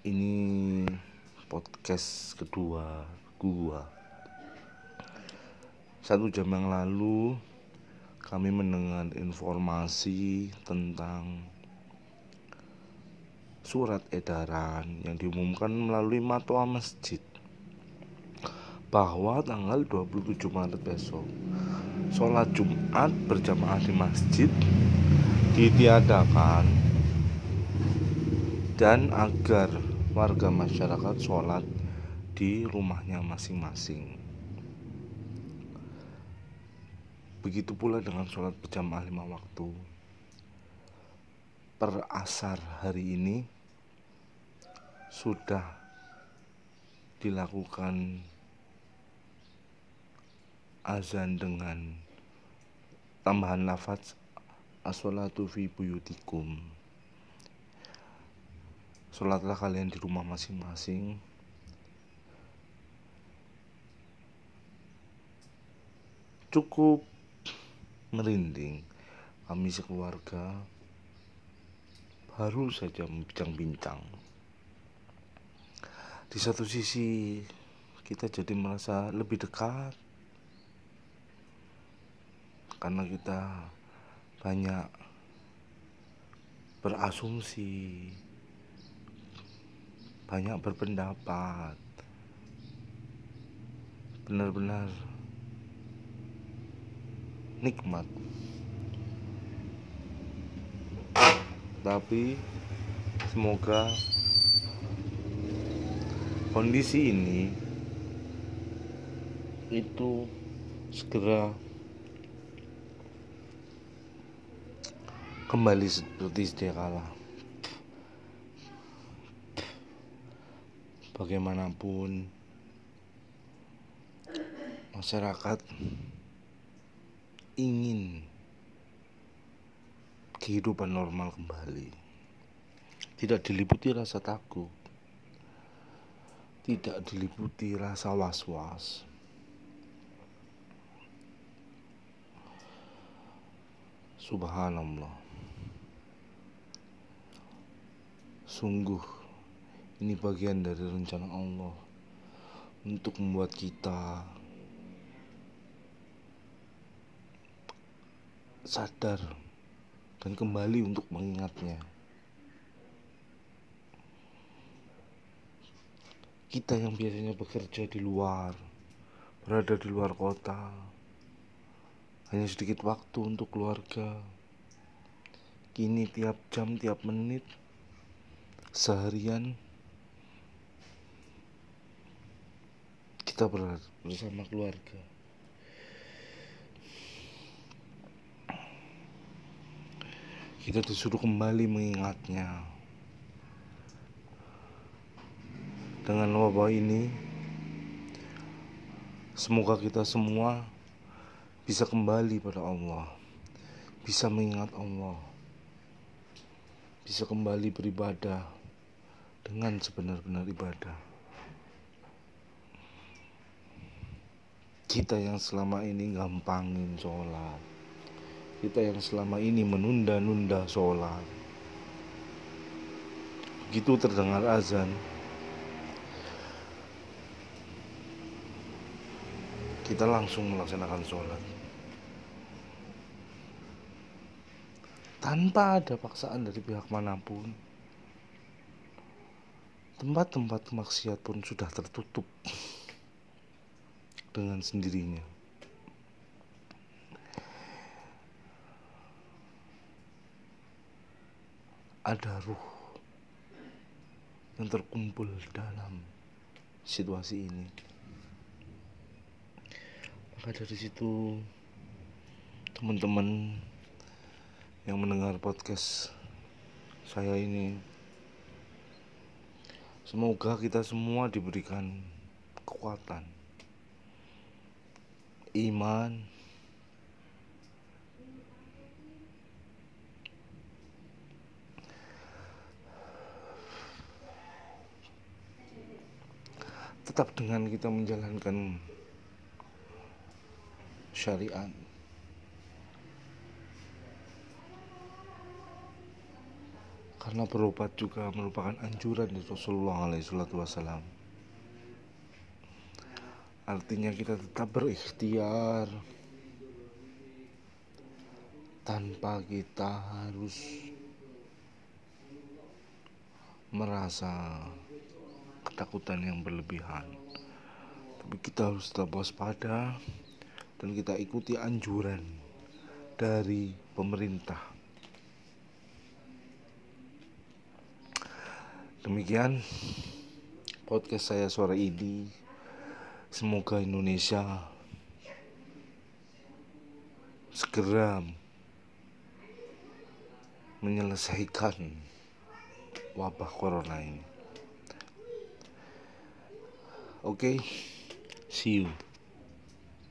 ini podcast kedua gua. Satu jam yang lalu kami mendengar informasi tentang surat edaran yang diumumkan melalui matwa masjid bahwa tanggal 27 Maret besok sholat Jumat berjamaah di masjid ditiadakan. Dan agar warga masyarakat sholat di rumahnya masing-masing. Begitu pula dengan sholat berjamaah lima waktu. Per asar hari ini sudah dilakukan azan dengan tambahan lafaz as-salatu fi buyutikum Sholatlah kalian di rumah masing-masing. Cukup merinding. Kami sekeluarga Baru saja membincang-bincang Di satu sisi kita jadi merasa lebih dekat. Karena kita banyak berasumsi banyak berpendapat. Benar-benar nikmat. Tapi semoga kondisi ini itu segera kembali seperti sedia kala bagaimanapun masyarakat ingin kehidupan normal kembali. Tidak diliputi rasa takut. Tidak diliputi rasa was-was. Subhanallah. Sungguh ini bagian dari rencana Allah untuk membuat kita sadar dan kembali untuk mengingatnya. Kita yang biasanya bekerja di luar, berada di luar kota, hanya sedikit waktu untuk keluarga. Kini tiap jam, tiap menit, seharian kita bersama keluarga. Kita disuruh kembali mengingatnya. Dengan wabah ini semoga kita semua bisa kembali pada Allah. Bisa mengingat Allah. Bisa kembali beribadah dengan sebenar-benar ibadah kita yang selama ini gampangin sholat. Kita yang selama ini menunda-nunda sholat. Begitu terdengar azan. Kita langsung melaksanakan sholat. Tanpa ada paksaan dari pihak mana pun tempat-tempat maksiat pun sudah tertutup dengan sendirinya. Ada ruh yang terkumpul dalam situasi ini. Maka dari situ teman-teman yang mendengar podcast saya ini semoga kita semua diberikan kekuatan iman tetap dengan kita menjalankan syariat karena berobat juga merupakan anjuran dari Rasulullah SAW. Artinya kita tetap berikhtiar tanpa kita harus merasa ketakutan yang berlebihan. Tapi kita harus tetap waspada dan kita ikuti anjuran dari pemerintah Demikian podcast saya sore ini. Semoga Indonesia segera menyelesaikan wabah corona ini. Oke, okay, see you.